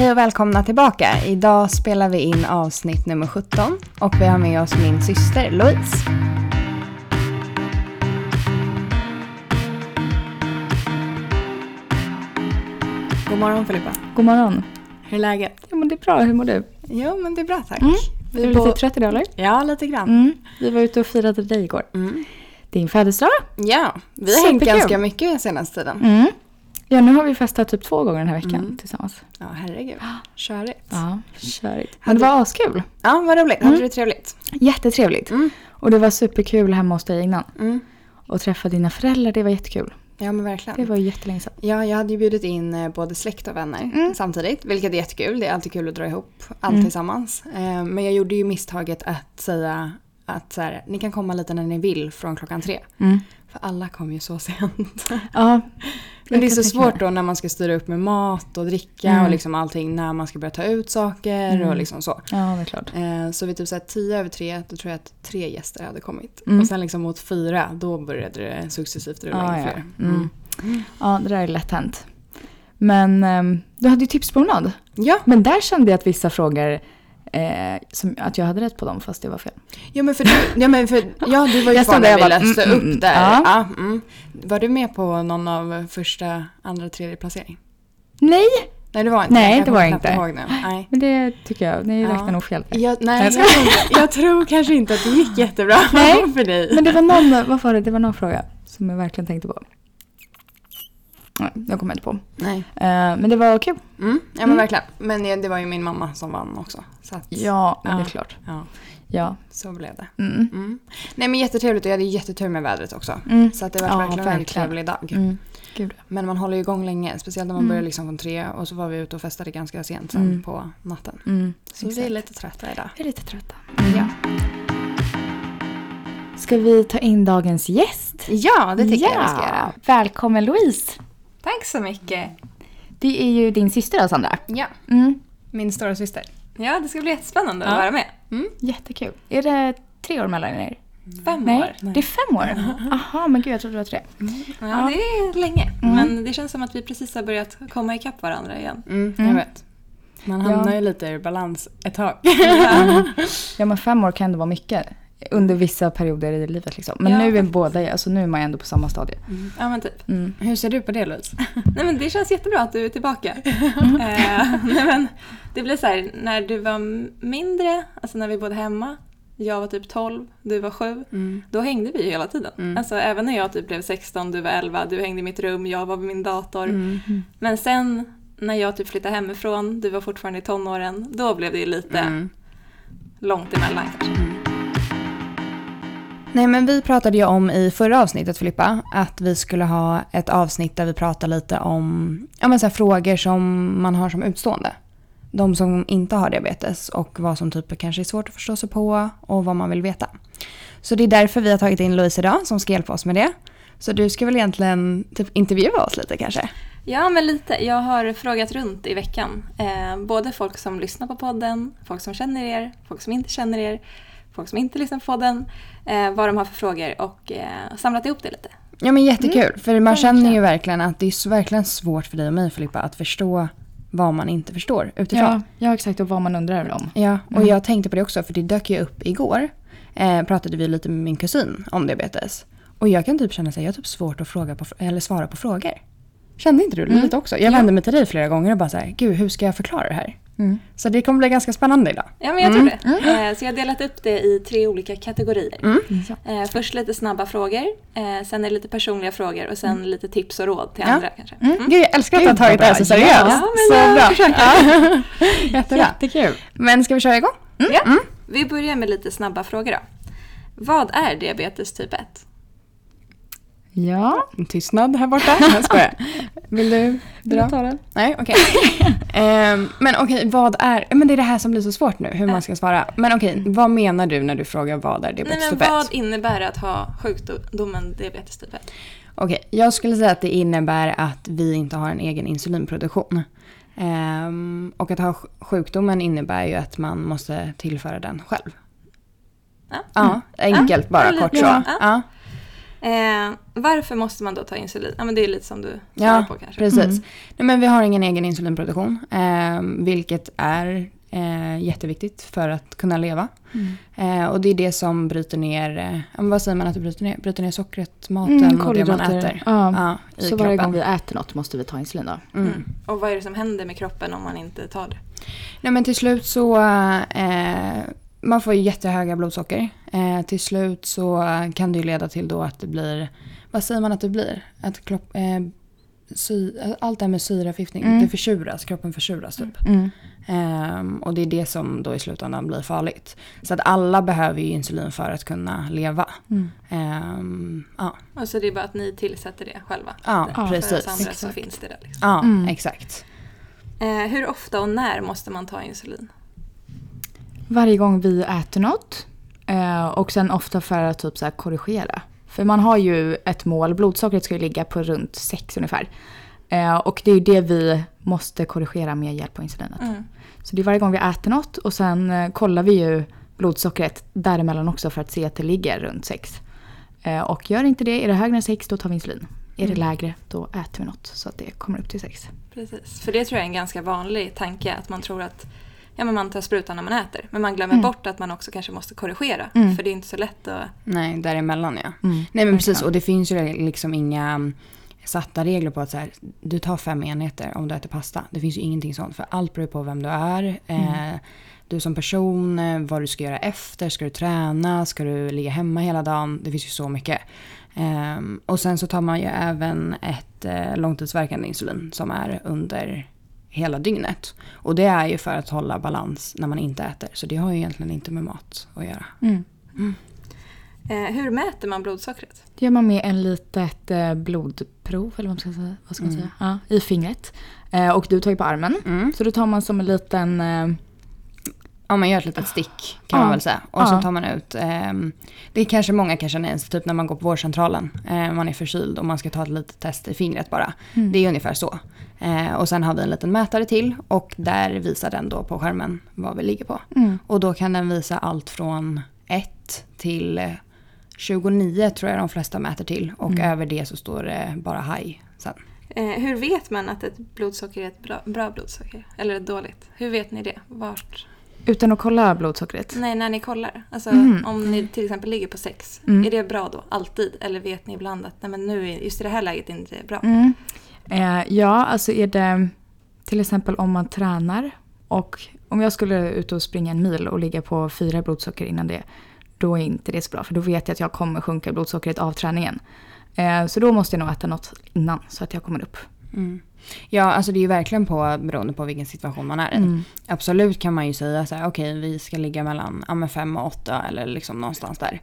Hej och välkomna tillbaka. Idag spelar vi in avsnitt nummer 17 och vi har med oss min syster Louise. God morgon Filippa. God morgon. Hur är läget? Ja, men det är bra. Hur mår du? Jo men det är bra tack. Mm. Vi är du bo- lite trött idag eller? Ja lite grann. Mm. Vi var ute och firade dig igår. Mm. Din födelsedag. Ja, vi har hängt ganska mycket senaste tiden. Mm. Ja, nu har vi festat typ två gånger den här veckan Mm. tillsammans. Ja herregud, körigt. Ja, körigt. Men det var askul. Ja vad roligt, hade du det trevligt? Jättetrevligt. Mm. Och det var superkul hemma hos dig innan. Mm. Och träffa dina föräldrar, det var jättekul. Ja men verkligen. Det var ju jättelänge sedan. Ja, jag hade ju bjudit in eh, både släkt och vänner Mm. samtidigt, vilket är jättekul. Det är alltid kul att dra ihop allt Mm. tillsammans. Eh, Men jag gjorde ju misstaget att säga att så här, ni kan komma lite när ni vill från klockan tre. Mm. För alla kom ju så sent. Ja. Men det är så svårt då när man ska styra upp med mat och dricka Mm. och liksom allting när man ska börja ta ut saker och Mm. liksom så. Ja, det är klart. Eh, Så vid typ så här tio över tre, då tror jag att tre gäster hade kommit. Mm. Och sen liksom mot fyra, då började det successivt rulla Ja, in ja. fler. Mm. Ja, det där är lätt hänt. Men ehm, du hade ju tipspromenad. Ja, Men där kände jag att vissa frågor, eh, som, att jag hade rätt på dem fast det var fel. Ja men för du, ja, men för, ja, du var ju Jag kvar när vi läste mm, upp mm, där. ja. Ja. mm. Var du med på någon av första, andra, tredje placering? Nej, Nej det var inte Nej, jag det var kommer inte. ihåg nu. Nej. men det tycker jag. Ni Ja. räknar nog fel. Jag, nej, Jag jag, tror jag tror kanske inte att det gick jättebra Nej, för dig. Men det var någon, vad var det? Det var någon fråga som jag verkligen tänkte på. Nej, jag kommer inte på. Nej. Eh, men det var kul. Mm, ja men Mm. verkligen. Men det var ju min mamma som vann också. Så att, Ja, Ja. det är klart. ja, Ja. så blev det. Mm. Mm. Nej men jättetrevligt och jag hade jättetur med vädret också. Mm. Så att det var Ja, verkligen en väldigt verkligen. trevlig dag. Mm. Gud. Men man håller ju igång länge, speciellt när man Mm. börjar liksom från tre och så var vi ute och festade ganska sent sen Mm. på natten. Mm. Så vi är Exakt. lite trötta idag. Jag är lite trötta. Ja. Ska vi ta in dagens gäst? ja, det tycker jag vi ska göra. Välkommen Louise. Tack så mycket. Det är ju din syster då Sandra. Ja, Mm. min stora syster. Ja, det ska bli jättespännande Ja. att vara med. Jättekul. Är det tre år mellan er? Fem Nej, år. det är fem år. Aha, men gud jag trodde det var tre. Ja, det är länge. Mm. Men det känns som att vi precis har börjat komma ikapp varandra igen. Mm, Mm. Jag vet. Man Ja. hamnar ju lite ur balans ett tag. Ja men fem år kan ändå vara mycket. Under vissa perioder i livet liksom. Men Ja, nu är båda, alltså nu är man ändå på samma stadie. Ja, men typ. Mm. Hur ser du på det Louise? Nej, men det känns jättebra att du är tillbaka. eh, nej, men det blir så här, när du var mindre, alltså när vi bodde hemma, jag var typ 12, du var 7, Mm. då hängde vi hela tiden. Mm. Alltså även när jag typ blev 16, du var 11, du hängde i mitt rum, jag var vid min dator. Mm. Men sen när jag typ flyttade hemifrån, du var fortfarande i tonåren, då blev det lite Mm. långt emellan kanske. Nej men vi pratade ju om i förra avsnittet Filippa att vi skulle ha ett avsnitt där vi pratar lite om ja, men så här, frågor som man har som utstående. De som inte har diabetes och vad som typ kanske är svårt att förstå sig på och vad man vill veta. Så det är därför vi har tagit in Louise idag som ska hjälpa oss med det. Så du ska väl egentligen typ intervjua oss lite kanske? Ja, men lite. Jag har frågat runt i veckan. Eh, både folk som lyssnar på podden, folk som känner er, folk som inte känner er, folk som inte lyssnar på podden, eh, vad de har för frågor och eh, samlat ihop det lite. Ja men jättekul, för man känner ju verkligen att det är så- verkligen svårt för dig och mig Filippa att förstå vad man inte förstår utifrån. Ja, ja exakt och vad man undrar om. Ja, och Mm. jag tänkte på det också för det dök ju upp igår. Eh, pratade vi lite med min kusin om diabetes. Och jag kan typ känna att jag har typ svårt att fråga på, eller svara på frågor. Kände inte du det Mm. lite också? Jag vände mig till dig flera gånger och bara så här, gud hur ska jag förklara det här? Mm. Så det kommer bli ganska spännande idag. Ja, men jag tror det. Eh, så jag har delat upp det i tre olika kategorier. Mm. Ja. Eh, först lite snabba frågor, eh, sen är det lite personliga frågor och sen lite tips och råd till Ja. andra kanske. Mm. Gud, jag älskar att du har tagit det här så seriöst. Ja, men så jag bra. försöker. Ja. Jättebra. Jättekul. Men ska vi köra igång? Ja. Mm. Vi börjar med lite snabba frågor då. Vad är diabetes typ 1? Ja, En tystnad här borta. Jag skojar. Vill du dra? du tar den. Nej, okej. Ehm, men okej, vad är... Men det är det här som blir så svårt nu, hur man ska svara. Men okej, vad menar du när du frågar vad är diabetes typ 1? vad innebär det att ha sjukdomen diabetes typ 1? Okej, jag skulle säga att det innebär att vi inte har en egen insulinproduktion. Ehm, och att ha sj- sjukdomen innebär ju att man måste tillföra den själv. Ja. Ja, enkelt Ja, bara kort så. så. Ja. Eh, varför måste man då ta insulin? Ja, men det är lite som du Ja, på kanske. Precis. Mm. Nej, men vi har ingen egen insulinproduktion, eh, vilket är eh, jätteviktigt för att kunna leva. Mm. Eh, och det är det som bryter ner, eh, vad säger man att det bryter ner? Bryter ner sockret, maten Mm, och det man äter. Ja. Ja, i Så varje kroppen. gång vi äter något måste vi ta insulin då? Mm. Mm. Och vad är det som händer med kroppen om man inte tar det? Nej men till slut så, eh, man får ju jättehöga blodsocker. Eh, till slut så kan det ju leda till då att det blir, vad säger man att det blir? Att klopp, eh, sy, allt det här med syraförgiftning, Mm. det försuras, kroppen försuras typ. Mm. Ehm, och det är det som då i slutändan blir farligt. Så att alla behöver ju insulin för att kunna leva. Mm. Ehm, ja, Och så det är bara att ni tillsätter det själva? Ja, Det- ja, För precis. oss andra så finns det där. Liksom. ja Mm. exakt. Eh, hur ofta och när måste man ta insulin? Varje gång vi äter något. Eh, och sen ofta för att typ så korrigera. För man har ju ett mål, blodsockret ska ju ligga på runt 6 ungefär. Eh, och det är ju det vi måste korrigera med hjälp av insulinet. Mm. Så det är varje gång vi äter något och sen eh, kollar vi ju blodsockret däremellan också för att se att det ligger runt 6. Eh, och gör inte det, är det högre än 6 då tar vi insulin. Är det Mm. lägre då äter vi något så att det kommer upp till 6. Precis. För det tror jag är en ganska vanlig tanke att man tror att ja, men man tar sprutan när man äter. Men man glömmer Mm. bort att man också kanske måste korrigera. Mm. För det är inte så lätt att... Nej, däremellan ja. Mm. Nej men precis, och det finns ju liksom inga mm, satta regler på att så här, du tar fem enheter om du äter pasta. Det finns ju ingenting sånt för allt beror på vem du är. Mm. Eh, du som person, eh, vad du ska göra efter, ska du träna, ska du ligga hemma hela dagen? Det finns ju så mycket. Ehm, och sen så tar man ju även ett eh, långtidsverkande insulin som är under hela dygnet. Och det är ju för att hålla balans när man inte äter. Så det har ju egentligen inte med mat att göra. Mm. Eh, hur mäter man blodsockret? Det gör man med en litet eh, blodprov eller vad man ska säga, vad ska man Mm. säga? Ja, i fingret. Eh, och du tar ju på armen. Mm. Så då tar man som en liten... Eh, Ja, man gör ett litet stick kan Ja. man väl säga. Och Ja. så tar man ut, ehm, det är kanske många kan känna igen typ när man går på vårdcentralen. Eh, man är förkyld och man ska ta ett litet test i fingret bara. Mm. Det är ungefär så. Eh, och sen har vi en liten mätare till och där visar den då på skärmen vad vi ligger på. mm. Och då kan den visa allt från 1 till eh, 29 tror jag de flesta mäter till. Och Mm. över det så står det bara high sen. Eh, hur vet man att ett blodsocker är ett bra, bra blodsocker? Eller ett dåligt? Hur vet ni det? Vart? Utan att kolla blodsockret. Nej, när ni kollar. Alltså Mhm. om ni till exempel ligger på sex. Mm. Är det bra då? Alltid? Eller vet ni ibland att nej, men nu är just i det här läget inte det bra? Mm. Eh, ja, alltså är det till exempel om man tränar och om jag skulle ut och springa en mil och ligga på fyra blodsocker innan det, då är inte det så bra för då vet jag att jag kommer sjunka blodsockret av träningen. Eh, så då måste jag nog äta något innan så att jag kommer upp. Mm. Ja, alltså det är ju verkligen på, beroende på vilken situation man är i. Mm. Absolut kan man ju säga så här, okej vi ska ligga mellan ja, 5 och 8 eller liksom någonstans där.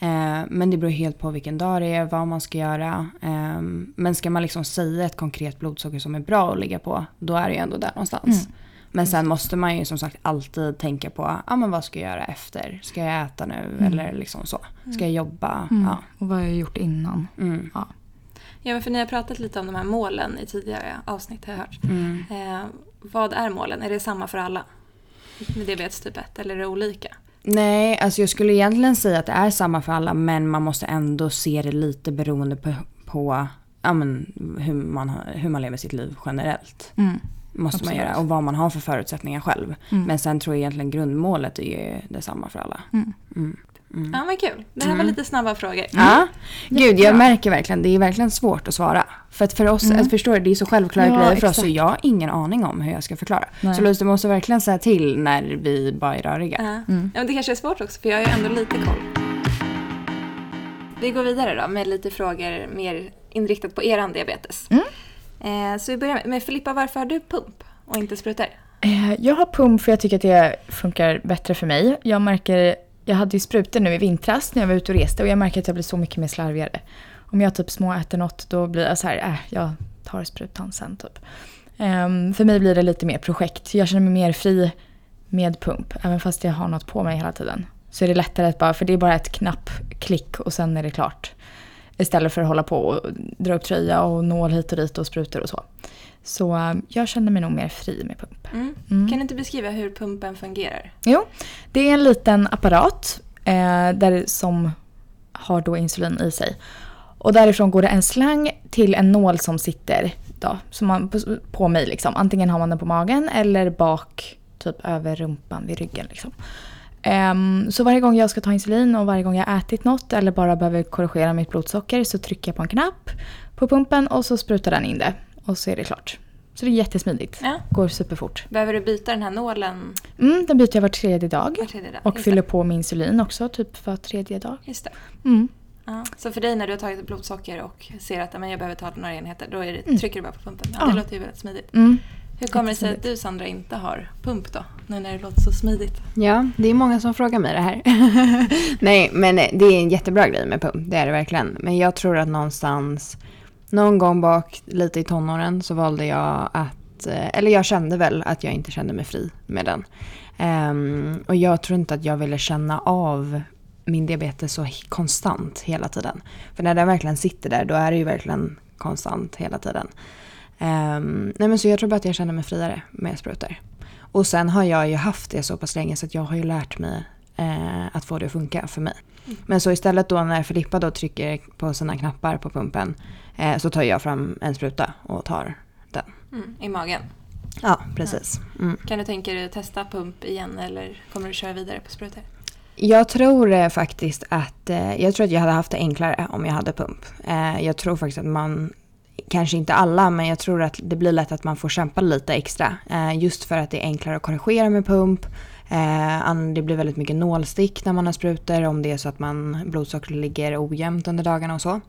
Eh, men det beror helt på vilken dag det är, vad man ska göra. Eh, men ska man liksom säga ett konkret blodsocker som är bra att ligga på, då är det ju ändå där någonstans. Mm. Men sen måste man ju som sagt alltid tänka på, ja men vad ska jag göra efter? Ska jag äta nu? Mm. Eller liksom så. Ska jag jobba? Mm. Ja. Och vad har jag gjort innan? Mm. Ja, men för ni har pratat lite om de här målen i tidigare avsnitt har jag hört. Mm. Eh, vad är målen? Är det samma för alla? Med diabetes typ 1 eller är det olika? Nej, alltså jag skulle egentligen säga att det är samma för alla men man måste ändå se det lite beroende på, på ja, men, hur, man, hur man lever sitt liv generellt. Mm. Måste man Absolut. göra och vad man har för förutsättningar själv. Mm. Men sen tror jag egentligen grundmålet är ju detsamma för alla. Mm. Mm. Mm. Ja, men kul. Det här var Mm. lite snabba frågor. Ja, gud jag märker verkligen, det är verkligen svårt att svara. För att för oss, Mm. att förstå det, det är så självklara Ja, grejer för oss så exakt. jag har ingen aning om hur jag ska förklara. Nej. Så Louise, du måste verkligen säga till när vi bara är röriga. Ja. Mm. Ja, men det kanske är svårt också, för jag har ju ändå lite koll. Vi går vidare då med lite frågor mer inriktat på eran diabetes. Mm. Eh, så vi börjar med, med Filippa, varför har du pump och inte sprutor? Eh, Jag har pump för jag tycker att det funkar bättre för mig. Jag märker, jag hade ju sprutor nu i vintras när jag var ute och reste och jag märker att jag blir så mycket mer slarvigare. Om jag typ småäter något då blir jag så här, äh, jag tar sprutan sen typ. Um, för mig blir det lite mer projekt. Jag känner mig mer fri med pump, även fast jag har något på mig hela tiden. Så är det lättare att bara, för det är bara ett knappklick och sen är det klart. Istället för att hålla på och dra upp tröja och nål hit och dit och sprutor och så. Så eh, jag känner mig nog mer fri med pump. Mm. Mm. Kan du inte beskriva hur pumpen fungerar? Jo, det är en liten apparat eh, där som har då insulin i sig. Och därifrån går det en slang till en nål som sitter då, som man, på, på mig. Liksom. Antingen har man den på magen eller bak, typ över rumpan vid ryggen. Liksom. Ehm, så varje gång jag ska ta insulin och varje gång jag ätit något eller bara behöver korrigera mitt blodsocker så trycker jag på en knapp på pumpen och så sprutar den in det. Och så är det klart. Så det är jättesmidigt. Ja. Går superfort. Behöver du byta den här nålen Mm, den byter jag var tredje dag. var tredje dag? Och Just fyller det. på med insulin också, typ var tredje dag. Just det. Mm. Ja. Så för dig när du har tagit blodsocker och ser att men jag behöver ta några enheter, då är det, trycker du bara på pumpen? Ja, Det låter ju väldigt smidigt. Mm. Hur kommer det sig att du Sandra inte har pump då? Nu när det låter så smidigt. Ja, det är många som frågar mig det här. Nej, men det är en jättebra grej med pump. Det är det verkligen. Men jag tror att någonstans, någon gång bak lite i tonåren så valde jag att, eh, eller jag kände väl att jag inte kände mig fri med den. Um, och jag tror inte att jag ville känna av min diabetes så konstant hela tiden. För när den verkligen sitter där, då är det ju verkligen konstant hela tiden. Um, nej men så jag tror bara att jag känner mig friare med sprutor. Och sen har jag ju haft det så pass länge så att jag har ju lärt mig eh, att få det att funka för mig. Men så istället då när Filippa då trycker på sina knappar på pumpen eh, så tar jag fram en spruta och tar den. Mm, I magen. Ja, precis. Mm. Kan du tänka dig att testa pump igen eller kommer du köra vidare på sprutor? Jag tror eh, faktiskt att eh, jag tror att jag hade haft det enklare om jag hade pump. Eh, jag tror faktiskt att man, kanske inte alla, men jag tror att det blir lätt att man får kämpa lite extra. Eh, just för att det är enklare att korrigera med pump. Eh, det blir väldigt mycket nålstick när man har sprutor om det är så att man blodsockret ligger ojämnt under dagarna och så.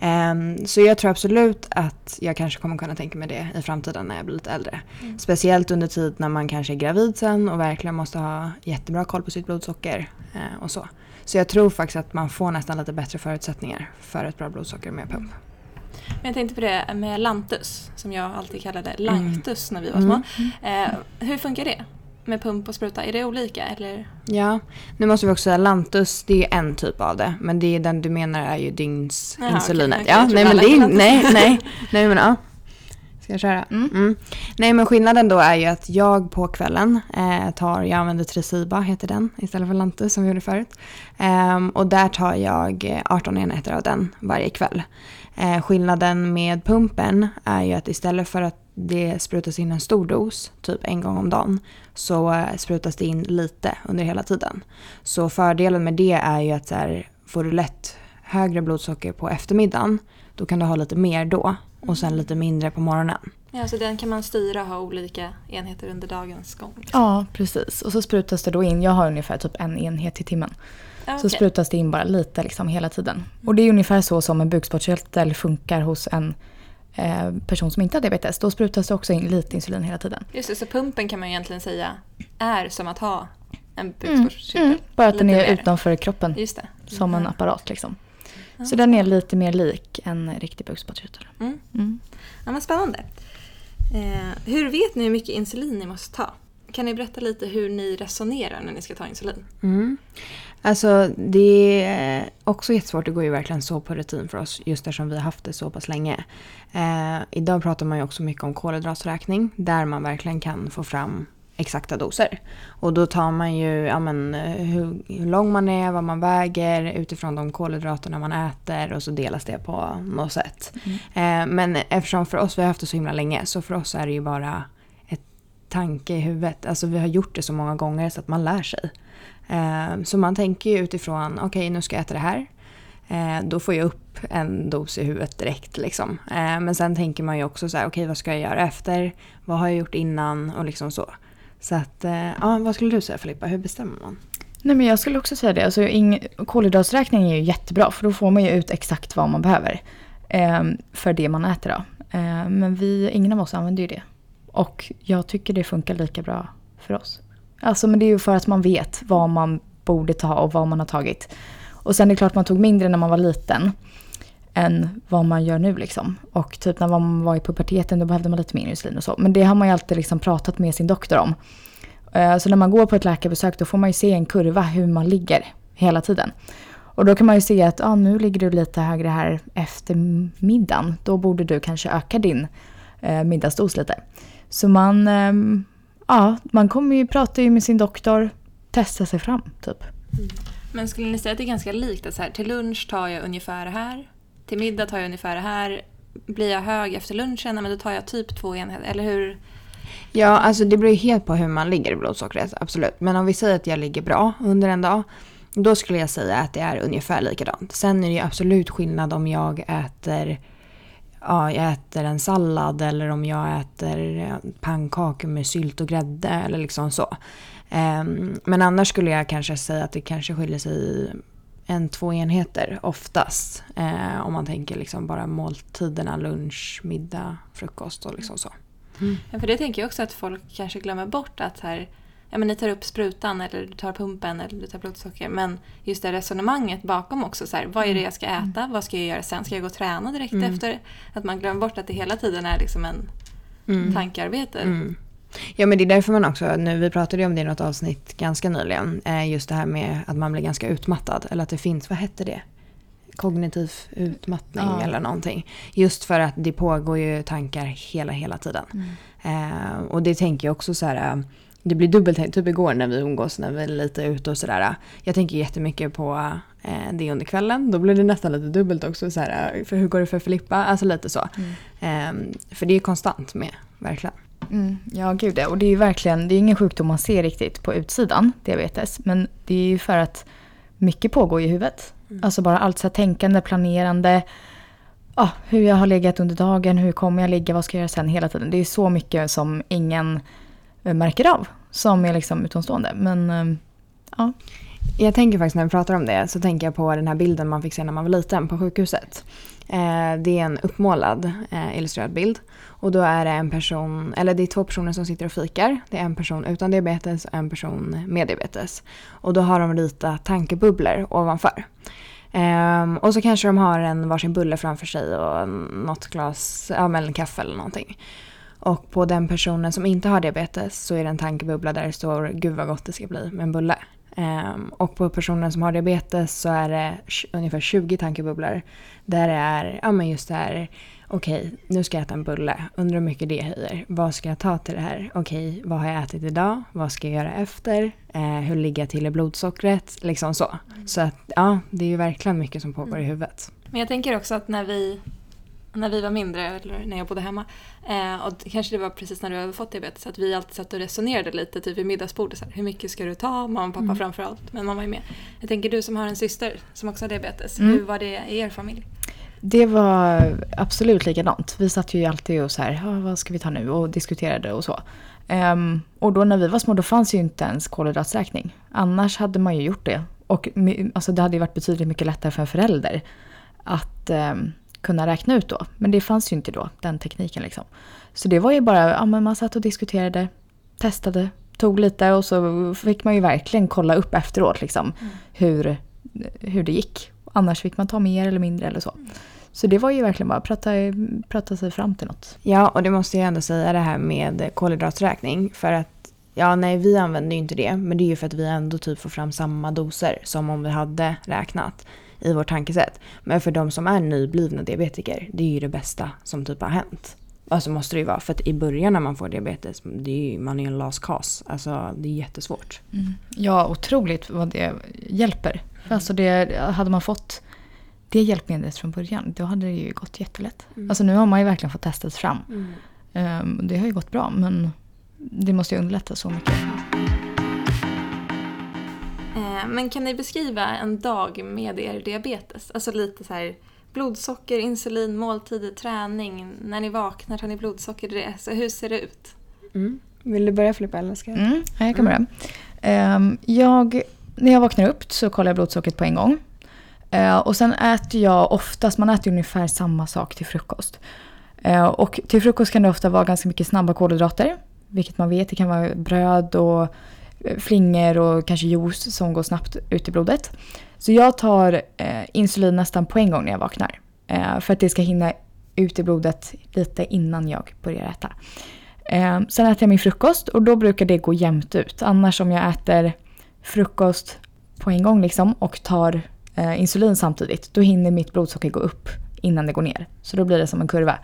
Ehm, så jag tror absolut att jag kanske kommer kunna tänka mig det i framtiden när jag blir lite äldre. Speciellt under tid när man kanske är gravid sen och verkligen måste ha jättebra koll på sitt blodsocker eh, och så. Så jag tror faktiskt att man får nästan lite bättre förutsättningar för ett bra blodsocker med pump. Men jag tänkte på det med Lantus, som jag alltid kallade Lanctus när vi var Mm. små. Eh, hur funkar det? Med pump och spruta, är det olika eller? Ja, nu måste vi också säga Lantus, det är en typ av det. Men det är den du menar är ju dygnsinsulinet. okej, ja, nej men det är nej, nej, nej men ja. Ska jag köra? Mm. Mm. Nej men skillnaden då är ju att jag på kvällen eh, tar, jag använder Tresiba heter den istället för Lantus som vi gjorde förut. Ehm, och där tar jag eh, 18 enheter av den varje kväll. Eh, skillnaden med pumpen är ju att istället för att det sprutas in en stor dos, typ en gång om dagen, så eh, sprutas det in lite under hela tiden. Så fördelen med det är ju att så här, får du lätt högre blodsocker på eftermiddagen, då kan du ha lite mer då och sen lite mindre på morgonen. Ja, så den kan man styra och ha olika enheter under dagens gång. Ja, precis. Och så sprutas det då in, jag har ungefär typ en enhet i timmen. Ja, Så sprutas det in bara lite liksom hela tiden. Och det är ungefär så som en bukspottkörtel funkar hos en person som inte har diabetes. Då sprutas det också in lite insulin hela tiden. Just det, så pumpen kan man egentligen säga är som att ha en bukspottkörtel. Mm. Bara att den är mer. utanför kroppen Just det. som en Mm. apparat liksom. Ja. Så den är lite mer lik en riktig bukspottkörtel. Mm. Mm. Ja, men spännande. Eh, hur vet ni hur mycket insulin ni måste ta? Kan ni berätta lite hur ni resonerar när ni ska ta insulin? Mm. Alltså det är också jättesvårt, det går ju verkligen så på rutin för oss just eftersom vi har haft det så pass länge. Eh, idag pratar man ju också mycket om kolhydratsräkning där man verkligen kan få fram exakta doser. Och då tar man ju ja, men, hur, hur lång man är, vad man väger utifrån de kolhydraterna man äter och så delas det på något sätt. Eh, men eftersom för oss, vi har haft det så himla länge, så för oss är det ju bara tanke i huvudet. Alltså vi har gjort det så många gånger så att man lär sig. Eh, Så man tänker ju utifrån, okej nu ska jag äta det här. Eh, Då får jag upp en dos i huvudet direkt. Liksom. Eh, Men sen tänker man ju också så här, okej vad ska jag göra efter? Vad har jag gjort innan? Och liksom så. Så att, eh, ja, vad skulle du säga Filippa, hur bestämmer man? Nej men jag skulle också säga det. Alltså, kolhydraträkning kolhydratsräkning är ju jättebra för då får man ju ut exakt vad man behöver. Eh, för det man äter då. Eh, men vi, ingen av oss använder ju det. Och jag tycker det funkar lika bra för oss. Alltså men det är ju för att man vet vad man borde ta och vad man har tagit. Och sen är det klart man tog mindre när man var liten. Än vad man gör nu liksom. Och typ när man var i puberteten då behövde man lite mer insulin och så. Men det har man ju alltid liksom pratat med sin doktor om. Eh, så när man går på ett läkarbesök då får man ju se en kurva hur man ligger hela tiden. Och då kan man ju se att ah, nu ligger du lite högre här efter middagen. Då borde du kanske öka din eh, middagsdos lite. Så man, ehm, ja, man kommer ju prata ju med sin doktor, testa sig fram typ. Men skulle ni säga att det är ganska likt? Att så här, till lunch tar jag ungefär det här. till middag tar jag ungefär det här. Blir jag hög efter lunchen, men då tar jag typ två enheter. Eller hur? Ja, alltså det beror ju helt på hur man ligger i blodsockret, absolut. Men om vi säger att jag ligger bra under en dag, då skulle jag säga att det är ungefär likadant. Sen är det ju absolut skillnad om jag äter ja, jag äter en sallad eller om jag äter pannkakor med sylt och grädde eller liksom så. Ehm, men annars skulle jag kanske säga att det kanske skiljer sig en, två enheter oftast. Eh, om man tänker liksom bara måltiderna, lunch, middag, frukost och liksom så. Mm. Ja, för det tänker jag också att folk kanske glömmer bort att här, ja, men ni tar upp sprutan eller du tar pumpen eller du tar blodsocker. Men just det resonemanget bakom också. Så här, vad är det mm. jag ska äta? Mm. Vad ska jag göra sen? Ska jag gå och träna direkt mm. efter? Att man glömmer bort att det hela tiden är liksom en mm. tankearbete. Mm. Ja men det är därför man också, nu, vi pratade ju om det i något avsnitt ganska nyligen, eh, just det här med att man blir ganska utmattad. Eller att det finns, vad hette det? Kognitiv utmattning ja. eller någonting. Just för att det pågår ju tankar hela, hela tiden. Mm. Eh, och det tänker jag också så här, det blir dubbelt, typ igår när vi umgås, när vi är lite ute och sådär. Jag tänker jättemycket på eh, det under kvällen. Då blir det nästan lite dubbelt också. Så här, för hur går det för Filippa? Alltså lite så. Mm. Eh, för det är konstant med, verkligen. Mm, ja, gud det. Och det är ju verkligen, det är ingen sjukdom man ser riktigt på utsidan, diabetes. Men det är ju för att mycket pågår i huvudet. Mm. Alltså bara allt så här tänkande, planerande. Ja, hur jag har legat under dagen, hur kommer jag ligga, vad ska jag göra sen hela tiden. Det är så mycket som ingen eh, Eh, märker av som är liksom utomstående. Men eh, ja. Jag tänker faktiskt när vi pratar om det så tänker jag på den här bilden man fick se när man var liten på sjukhuset. Eh, det är en uppmålad illustrerad bild. Och då är det en person, eller det är två personer som sitter och fikar. Det är en person utan diabetes och en person med diabetes. Och då har de ritat tankebubblor ovanför. Um, och så kanske de har en varsin bulle framför sig och något glas, ja men kaffe eller någonting. Och på den personen som inte har diabetes så är det en tankebubbla där det står “Gud vad gott det ska bli med en bulle”. Um, och på personen som har diabetes så är det ungefär 20 tankebubblor. Där det är ja, men just det här okej, nu ska jag äta en bulle. Undrar hur mycket det höjer. Vad ska jag ta till det här? Okej, vad har jag ätit idag? Vad ska jag göra efter? Eh, hur ligger jag till i blodsockret? Liksom så. Mm. Så att ja, det är ju verkligen mycket som pågår mm. i huvudet. Men jag tänker också att när vi, när vi var mindre, eller när jag bodde hemma, eh, och kanske det var precis när du hade fått diabetes, att vi alltid satt och resonerade lite typ vid middagsbordet. Så här, hur mycket ska du ta? Mamma och pappa mm. framförallt, men mamma är med. Jag tänker du som har en syster som också har diabetes, mm. hur var det i er familj? Det var absolut likadant. Vi satt ju alltid och så här, vad ska vi ta nu? Och diskuterade och så. Um, och då när vi var små då fanns ju inte ens kolhydratsräkning. Annars hade man ju gjort det. Och alltså, det hade ju varit betydligt mycket lättare för en förälder att um, kunna räkna ut då. Men det fanns ju inte då, den tekniken liksom. Så det var ju bara, ja men man satt och diskuterade, testade, tog lite och så fick man ju verkligen kolla upp efteråt liksom mm. hur, hur det gick. Annars fick man ta mer eller mindre eller så. Mm. Så det var ju verkligen bara att prata, prata sig fram till något. Ja, och det måste jag ändå säga det här med kolhydraträkning. För att, ja nej vi använder ju inte det. Men det är ju för att vi ändå typ får fram samma doser som om vi hade räknat i vårt tankesätt. Men för de som är nyblivna diabetiker, det är ju det bästa som typ har hänt. Alltså måste det ju vara. För att i början när man får diabetes, det är ju, man är en laskas. Alltså det är jättesvårt. Mm. Ja, otroligt vad det hjälper. För alltså det, hade man fått det hjälpmedlet från början, då hade det ju gått jättelätt. Mm. Alltså nu har man ju verkligen fått testas fram. Mm. Um, det har ju gått bra men det måste ju underlätta så mycket. Eh, men kan ni beskriva en dag med er diabetes? Alltså lite så här blodsocker, insulin, måltider, träning. När ni vaknar tar ni blodsocker. Så hur ser det ut? Mm. Vill du börja Filippa eller ska jag? Mm, jag kan börja. Um, jag, när jag vaknar upp så kollar jag blodsockret på en gång. Uh, och sen äter jag oftast, man äter ungefär samma sak till frukost. Uh, och till frukost kan det ofta vara ganska mycket snabba kolhydrater. Vilket man vet, det kan vara bröd och eh, Eh, flingor och kanske juice som går snabbt ut i blodet. Så jag tar eh, insulin nästan på en gång när jag vaknar. Eh, för att det ska hinna ut i blodet lite innan jag börjar äta. Eh, sen äter jag min frukost och då brukar det gå jämnt ut. Annars om jag äter frukost på en gång liksom och tar eh, insulin samtidigt, då hinner mitt blodsocker gå upp innan det går ner. Så då blir det som en kurva.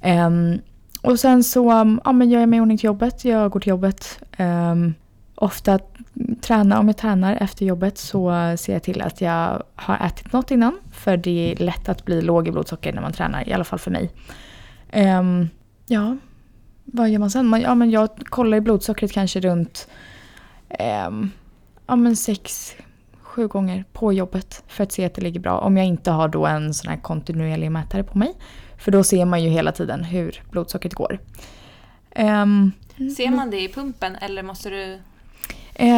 Ehm, och sen så ja, men gör jag mig i ordning till jobbet. Jag går till jobbet. Ehm, Ofta träna, om jag tränar efter jobbet så ser jag till att jag har ätit något innan. För det är lätt att bli låg i blodsocker när man tränar, i alla fall för mig. Um, ja, vad gör man sen? Man, ja, men jag kollar i blodsockret kanske runt um, ja, men sex, sju gånger på jobbet för att se att det ligger bra. Om jag inte har då en sån här kontinuerlig mätare på mig. För då ser man ju hela tiden hur blodsockret går. Um, ser man det i pumpen eller måste du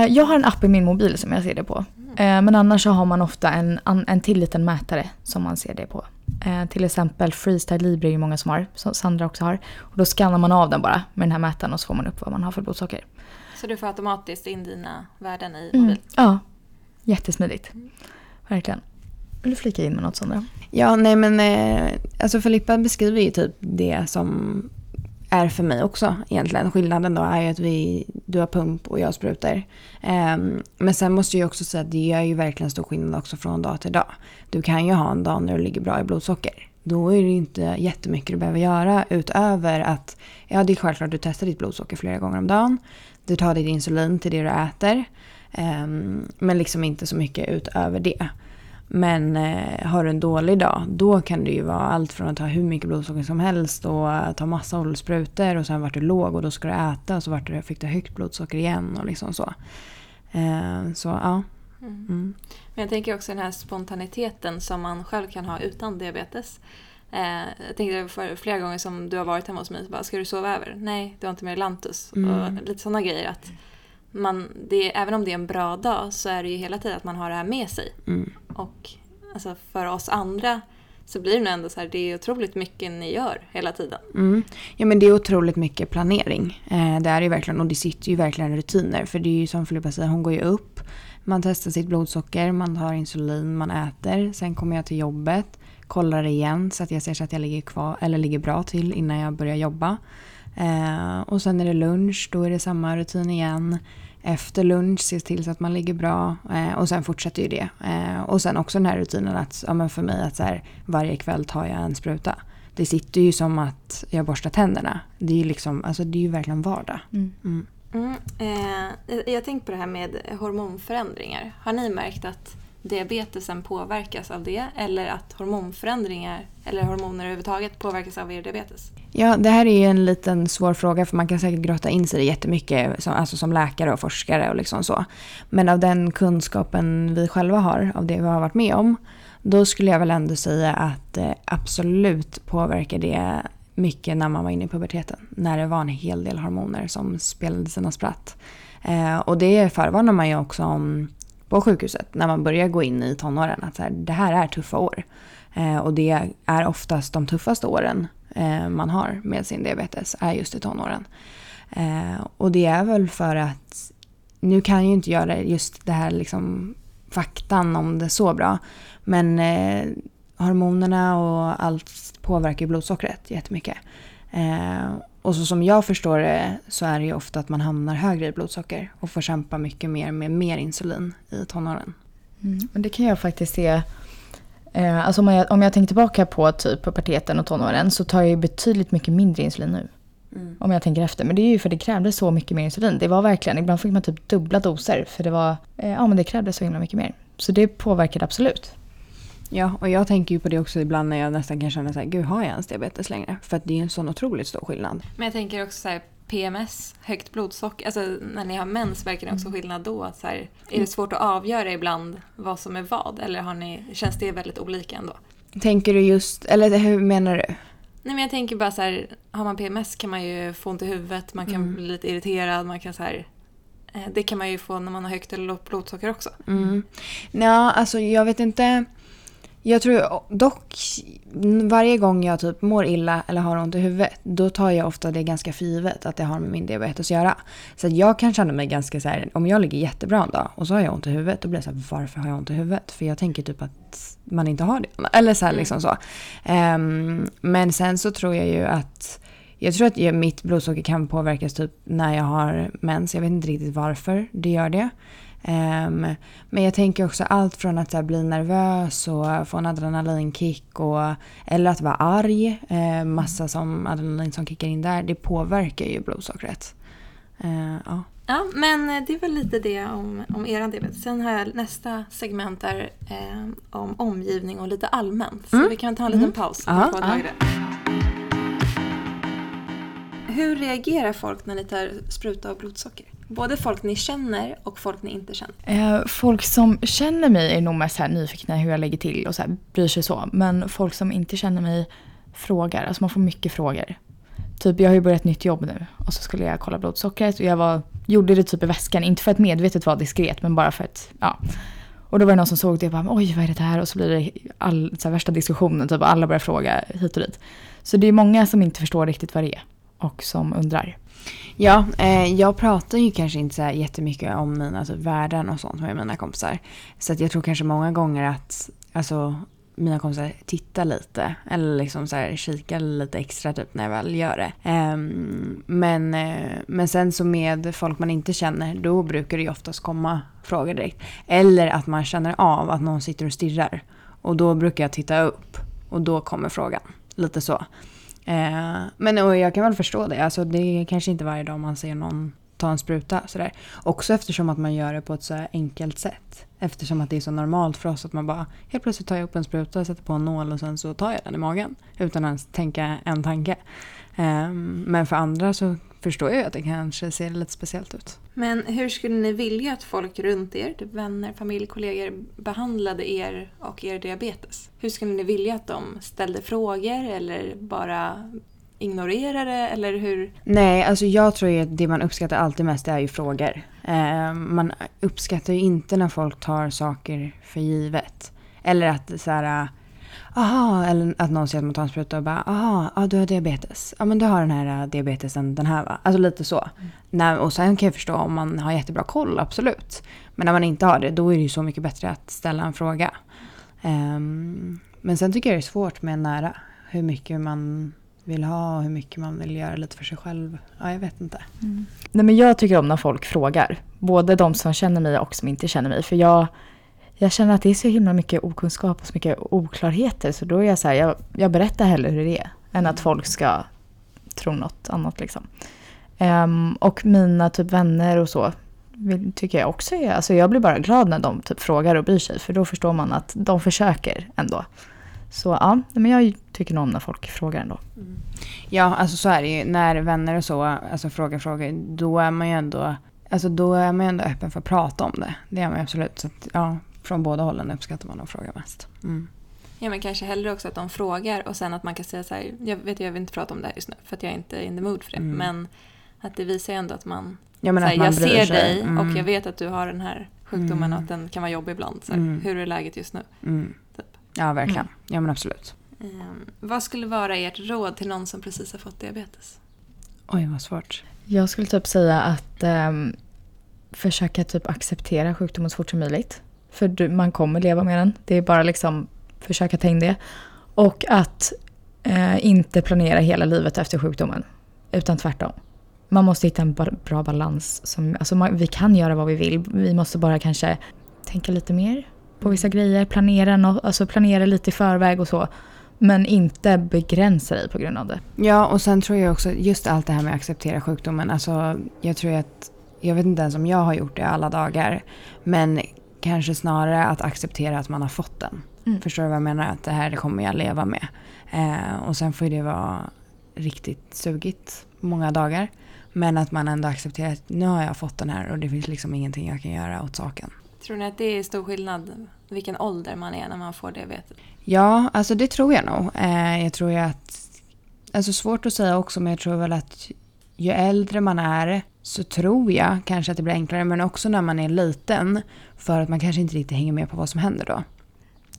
jag har en app i min mobil som jag ser det på. Eh, men annars så har man ofta en, en till liten mätare som man ser det på. Eh, till exempel Freestyle Libre är ju många som har, som Sandra också har. Och då skannar man av den bara med den här mätaren och så får man upp vad man har för blodsocker. Så du får automatiskt in dina värden i mm. mobil? Ja, jättesmidigt. Mm. Verkligen. Vill du flika in med något Sandra? Ja, nej men eh, alltså Filippa beskriver ju typ det som är för mig också egentligen. Skillnaden då är ju att vi, du har pump och jag sprutar. Um, men sen måste jag också säga att det gör ju verkligen stor skillnad också från dag till dag. Du kan ju ha en dag när du ligger bra i blodsocker. Då är det inte jättemycket du behöver göra utöver att, ja det är självklart att du testar ditt blodsocker flera gånger om dagen. Du tar ditt insulin till det du äter. Um, men liksom inte så mycket utöver det. Men eh, har du en dålig dag, då kan det ju vara allt från att ta hur mycket blodsocker som helst och uh, ta massa oljesprutor och sen vart du låg och då ska du äta och så vart du, fick du högt blodsocker igen och liksom så. Eh, så ja. Mm. Mm. Men jag tänker också den här spontaniteten som man själv kan ha utan diabetes. Eh, jag tänkte för flera gånger som du har varit hemma hos mig, så bara, ska du sova över? Nej, du har inte med Lantus. Mm. Och lite sådana grejer. att man, det, även om det är en bra dag så är det ju hela tiden att man har det här med sig. Mm. Och alltså, för oss andra så blir det nog ändå så här, det är otroligt mycket ni gör hela tiden. Mm. Ja men det är otroligt mycket planering. Eh, det är det verkligen och det sitter ju verkligen rutiner. För det är ju som Filippa säger, hon går ju upp, man testar sitt blodsocker, man tar insulin, man äter. Sen kommer jag till jobbet, kollar igen så att jag ser så att jag ligger, kvar, eller ligger bra till innan jag börjar jobba. Eh, och sen är det lunch, då är det samma rutin igen. Efter lunch, se till så att man ligger bra. Eh, och sen fortsätter ju det. Eh, och sen också den här rutinen att, ja, men för mig att så här, varje kväll tar jag en spruta. Det sitter ju som att jag borstar tänderna. Det är ju liksom, alltså det är ju verkligen vardag. Mm. Mm. Mm, eh, jag tänkte på det här med hormonförändringar. Har ni märkt att diabetesen påverkas av det eller att hormonförändringar eller hormoner överhuvudtaget påverkas av er diabetes? Ja, det här är ju en liten svår fråga för man kan säkert grotta in sig i det jättemycket som, alltså som läkare och forskare och liksom så. Men av den kunskapen vi själva har, av det vi har varit med om, då skulle jag väl ändå säga att eh, absolut påverkar det mycket när man var inne i puberteten. När det var en hel del hormoner som spelade sina spratt. Eh, och det förvarnar man ju också om på sjukhuset när man börjar gå in i tonåren. Att så här, det här är tuffa år. Eh, och det är oftast de tuffaste åren eh, man har med sin diabetes är just i tonåren. Eh, och det är väl för att nu kan jag ju inte göra just det här liksom faktan om det så bra. Men eh, hormonerna och allt påverkar blodsockret jättemycket. Eh, och så som jag förstår det så är det ju ofta att man hamnar högre i blodsocker och får kämpa mycket mer med mer insulin i tonåren. Mm, det kan jag faktiskt se. Eh, alltså om, jag, om jag tänker tillbaka på typ puberteten och tonåren så tar jag ju betydligt mycket mindre insulin nu. Mm. Om jag tänker efter. Men det är ju för det krävdes så mycket mer insulin. Det var verkligen, ibland fick man typ dubbla doser för det var, eh, ja men det krävdes så himla mycket mer. Så det påverkade absolut. Ja, och jag tänker ju på det också ibland när jag nästan kan känna så här, gud har jag ens diabetes längre? För att det är ju en sån otroligt stor skillnad. Men jag tänker också så här, PMS, högt blodsocker, alltså när ni har mens verkar det också mm. skillnad då? Så här, är det svårt att avgöra ibland vad som är vad? Eller har ni, känns det väldigt olika ändå? Tänker du just, eller hur menar du? Nej men jag tänker bara så här, har man PMS kan man ju få ont i huvudet, man kan mm. bli lite irriterad, man kan så här eh, det kan man ju få när man har högt eller lågt blodsocker också. Mm. Ja, alltså jag vet inte. Jag tror dock varje gång jag typ mår illa eller har ont i huvudet då tar jag ofta det ganska för givet att det har med min diabetes att göra. Så jag kan känna mig ganska så här, om jag ligger jättebra en dag och så har jag ont i huvudet då blir jag så här, varför har jag ont i huvudet? För jag tänker typ att man inte har det. Eller så här, mm. liksom så. Um, men sen så tror jag ju att jag tror att mitt blodsocker kan påverkas typ när jag har mens. Jag vet inte riktigt varför det gör det. Um, men jag tänker också allt från att här, bli nervös och få en adrenalinkick och, eller att vara arg. Uh, massa som adrenalin som kickar in där. Det påverkar ju blodsockret. Uh, ja. Ja, men eh, det är väl lite det om, om er diabetes. Sen har jag nästa segment där eh, om omgivning och lite allmänt. Så Mm. vi kan ta en liten Mm. paus. Ja. Hur reagerar folk när ni tar spruta och blodsocker? Både folk ni känner och folk ni inte känner. Eh, folk som känner mig är nog mest här nyfikna hur jag lägger till och så här, bryr sig så. Men folk som inte känner mig frågar. Alltså man får mycket frågor. Typ jag har ju börjat ett nytt jobb nu och så skulle jag kolla blodsockret och jag var, gjorde det typ i väskan. Inte för att medvetet vara diskret men bara för att, ja. Och då var det någon som såg det och bara oj vad är det där? Och så blir det all, så här, värsta diskussionen. Typ alla börjar fråga hit och dit. Så det är många som inte förstår riktigt vad det är och som undrar. Ja, eh, jag pratar ju kanske inte så här jättemycket om mina typ, värden och sånt med mina kompisar. Så att jag tror kanske många gånger att alltså, mina kompisar tittar lite. Eller liksom så här, kikar lite extra typ när jag väl gör det. Eh, men, eh, men sen så med folk man inte känner, då brukar det ju oftast komma frågor direkt. Eller att man känner av att någon sitter och stirrar. Och då brukar jag titta upp. Och då kommer frågan. Lite så. Eh, men och jag kan väl förstå det. Alltså, det är kanske inte varje dag man ser någon ta en spruta. Sådär. Också eftersom att man gör det på ett så enkelt sätt. Eftersom att det är så normalt för oss att man bara helt plötsligt tar jag upp en spruta, sätter på en nål och sen så tar jag den i magen. Utan att ens tänka en tanke. Eh, men för andra så förstår jag att det kanske ser lite speciellt ut. Men hur skulle ni vilja att folk runt er, typ vänner, familj, kollegor, behandlade er och er diabetes? Hur skulle ni vilja att de ställde frågor eller bara ignorerade eller hur? Nej, alltså jag tror ju att det man uppskattar alltid mest är ju frågor. Eh, man uppskattar ju inte när folk tar saker för givet. Eller att så här, aha, eller att någon säger att man tar en spruta och bara, aha, ja, du har diabetes. Ja, men du har den här äh, diabetesen, den här va? Alltså lite så. Nej, och sen kan jag förstå om man har jättebra koll, absolut. Men när man inte har det, då är det ju så mycket bättre att ställa en fråga. Ehm, men sen tycker jag det är svårt med nära. Hur mycket man vill ha och hur mycket man vill göra lite för sig själv. Ja, jag vet inte. Nej, men jag tycker om när folk frågar. Både de som känner mig och som inte känner mig. För jag, jag känner att det är så himla mycket okunskap och så mycket oklarheter. Så då är jag så här, jag, jag berättar hellre hur det är. Än att folk ska tro något annat liksom. Ehm, och mina typ vänner och så vill, tycker jag också är, alltså jag blir bara glad när de typ frågar och bryr sig. För då förstår man att de försöker ändå. Så ja, men jag tycker nog om när folk frågar ändå. Ja, alltså så är det ju. När vänner och så alltså, frågar frågor, då är man ju ändå, alltså, då är man ju ändå öppen för att prata om det. Det är man ju absolut. Så att, ja, från båda hållen uppskattar man att fråga mest. Mm. Ja men kanske hellre också att de frågar och sen att man kan säga så här, jag vet jag vill inte prata om det här just nu för att jag är inte in the mood för det. Mm. Men att det visar ju ändå att man, Ja, här, att man jag ser sig. dig Mm. och jag vet att du har den här sjukdomen Mm. och att den kan vara jobbig ibland. Så här, Mm. Hur är läget just nu? Mm. Typ. Ja, verkligen. Mm. Ja, men absolut. Ehm, vad skulle vara ert råd till någon som precis har fått diabetes? Oj, vad svårt. Jag skulle typ säga att ehm, försöka typ acceptera sjukdomen så fort som möjligt. För du, man kommer leva med den. Det är bara liksom försöka ta in det. Och att eh, inte planera hela livet efter sjukdomen. Utan tvärtom. Man måste hitta en bra balans. Som, alltså man, vi kan göra vad vi vill. Vi måste bara kanske tänka lite mer på vissa grejer. Planera, nå- alltså planera lite i förväg och så. Men inte begränsa dig på grund av det. Ja, och sen tror jag också just allt det här med att acceptera sjukdomen. Alltså, jag tror att, jag vet inte ens om jag har gjort det alla dagar. Men kanske snarare att acceptera att man har fått den. Mm. Förstår du vad jag menar? Att det här kommer jag leva med. Eh, och sen får det vara riktigt sugigt många dagar. Men att man ändå accepterar att nu har jag fått den här och det finns liksom ingenting jag kan göra åt saken. Tror ni att det är stor skillnad vilken ålder man är när man får diabetes? Ja, alltså det tror jag nog. Eh, jag tror ju att... Alltså svårt att säga också, men jag tror väl att ju äldre man är så tror jag kanske att det blir enklare, men också när man är liten. För att man kanske inte riktigt hänger med på vad som händer då.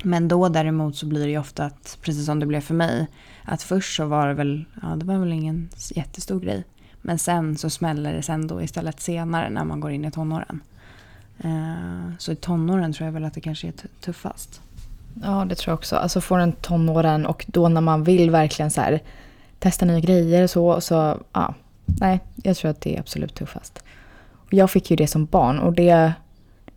Men då däremot så blir det ju ofta att, precis som det blev för mig, att först så var det väl, ja det var väl ingen jättestor grej. Men sen så smäller det sen då istället senare när man går in i tonåren. Eh, så i tonåren tror jag väl att det kanske är tuffast. Ja, det tror jag också. Alltså får en tonåren och då när man vill verkligen så här, testa nya grejer och så, så ja. Nej, jag tror att det är absolut tuffast. Och jag fick ju det som barn och det,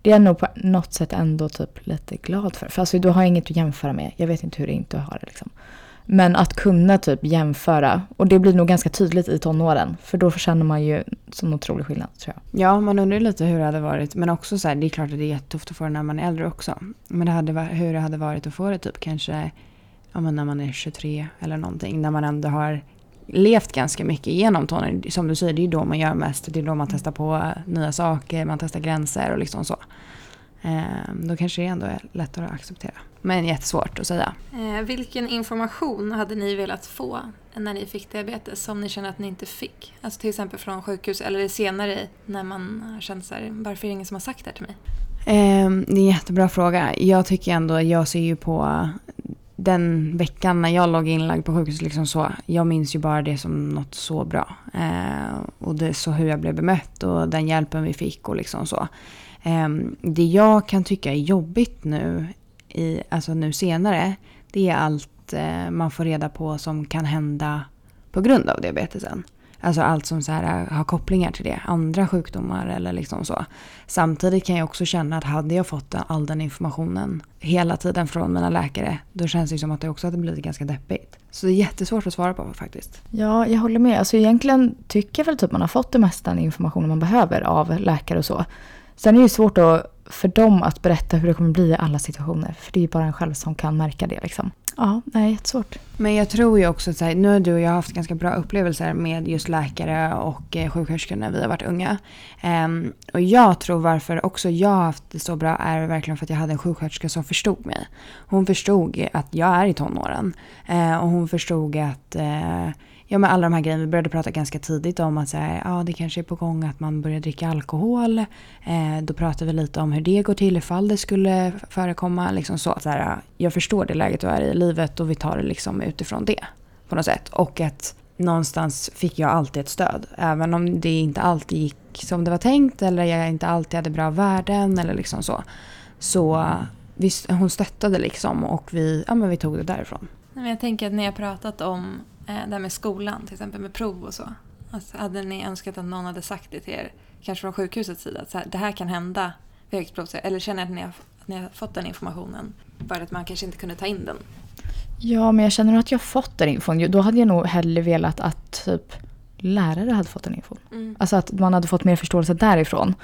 det är jag nog på något sätt ändå typ lite glad för. För alltså, du har inget att jämföra med. Jag vet inte hur det är inte har ha det liksom. Men att kunna typ jämföra, och det blir nog ganska tydligt i tonåren. För då känner man ju sån otrolig skillnad tror jag. Ja, man undrar lite hur det hade varit. Men också så här, det är klart att det är jättetufft att få det när man är äldre också. Men det hade, hur det hade varit att få det typ kanske ja, men när man är 23 eller någonting. När man ändå har levt ganska mycket igenom tonåren. Som du säger, det är då man gör mest. Det är då man testar på nya saker, man testar gränser och liksom så. Ehm, då kanske det ändå är lättare att acceptera. Men jättesvårt att säga. Eh, vilken information hade ni velat få när ni fick diabetes som ni känner att ni inte fick? Alltså till exempel från sjukhus eller senare när man känt så här, varför är det ingen som har sagt det här till mig? Ehm, det är en jättebra fråga. Jag tycker ändå, jag ser ju på den veckan när jag låg inlagd på sjukhus, liksom så, jag minns ju bara det som något så bra. Eh, och det, så hur jag blev bemött och den hjälpen vi fick och liksom så. Eh, det jag kan tycka är jobbigt nu, i, alltså nu senare, det är allt eh, man får reda på som kan hända på grund av diabetesen. Alltså allt som så här äh, har kopplingar till det. Andra sjukdomar eller liksom så. Samtidigt kan jag också känna att hade jag fått all den informationen hela tiden från mina läkare, då känns det som att det också hade blivit ganska deppigt. Så det är jättesvårt att svara på faktiskt. Ja, jag håller med. Alltså egentligen tycker jag väl typ man har fått det mesta informationen man behöver av läkare och så. Sen är det ju svårt att, för dem att berätta hur det kommer bli i alla situationer. För det är ju bara en själv som kan märka det liksom. Ja, nej, jättesvårt. Men jag tror ju också att nu har du och jag haft ganska bra upplevelser med just läkare och eh, sjuksköterskor när vi har varit unga. Um, och jag tror varför också jag har haft det så bra är verkligen för att jag hade en sjuksköterska som förstod mig. Hon förstod att jag är i tonåren. Eh, och hon förstod att eh, Ja men alla de här grejerna, vi började prata ganska tidigt om att så här, ja, det kanske är på gång att man börjar dricka alkohol. Eh, då pratade vi lite om hur det går till ifall det skulle förekomma. Liksom så. Så här, jag förstår det läget du är i livet och vi tar det liksom utifrån det. På något sätt. Och att någonstans fick jag alltid ett stöd. Även om det inte alltid gick som det var tänkt eller jag inte alltid hade bra värden eller liksom så. Så vi, hon stöttade liksom och vi, ja, men vi tog det därifrån. Jag tänker att ni har pratat om det här med skolan, till exempel med prov och så. Alltså, hade ni önskat att någon hade sagt det till er, kanske från sjukhusets sida, att så här, det här kan hända vid blodsocker? Eller känner att ni, har, att ni har fått den informationen, bara att man kanske inte kunde ta in den? Ja, men jag känner nog att jag har fått den infon. Då hade jag nog hellre velat att typ lärare hade fått den infon. Mm. Alltså att man hade fått mer förståelse därifrån.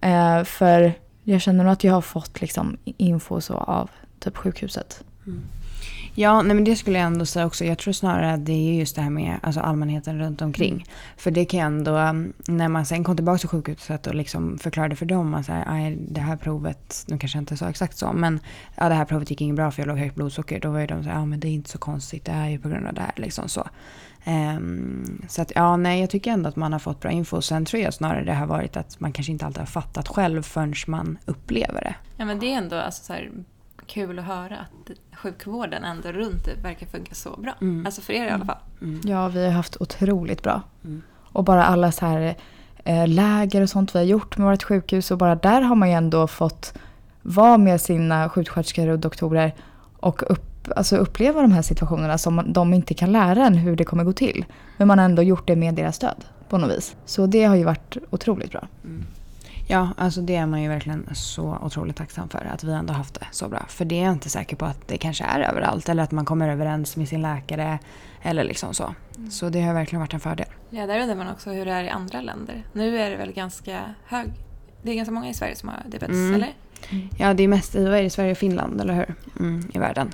Eh, för jag känner nog att jag har fått liksom info så av typ sjukhuset. Ja, nej men det skulle jag ändå säga också. Jag tror snarare att det är just det här med alltså allmänheten runt omkring. För det kan jag ändå, um, när man sen kom tillbaka till sjukhuset och liksom förklarade för dem att så här, "Aj, det här provet, nu kanske inte sa exakt så, men ja, det här provet gick inget bra för jag låg högt blodsocker. Då var ju de så här, ja men det är inte så konstigt, det är ju på grund av det här. Liksom så. Ehm, så att ja, nej jag tycker ändå att man har fått bra info. Sen tror jag snarare det har varit att man kanske inte alltid har fattat själv förrän man upplever det. Ja, men det är ändå alltså, så här, kul att höra att sjukvården ändå runt det verkar funka så bra. Mm. Alltså för er i alla fall. Ja, vi har haft otroligt bra. Mm. Och bara alla så här eh, läger och sånt vi har gjort med vårt sjukhus och bara där har man ju ändå fått vara med sina sjuksköterskor och doktorer och upp, alltså uppleva de här situationerna som de inte kan lära en hur det kommer gå till. Men man har ändå gjort det med deras stöd på något vis. Så det har ju varit otroligt bra. Ja, alltså det är man ju verkligen så otroligt tacksam för. Att vi ändå haft det så bra. För det är jag inte säker på att det kanske är överallt. Eller att man kommer överens med sin läkare. Eller liksom så. Så det har verkligen varit en fördel. Ja, där undrar man också hur det är i andra länder. Nu är det väl ganska hög... Det är ganska många i Sverige som har diabetes, Mm. eller? Ja, det är mest i det, Sverige och Finland, eller hur? Mm, I världen.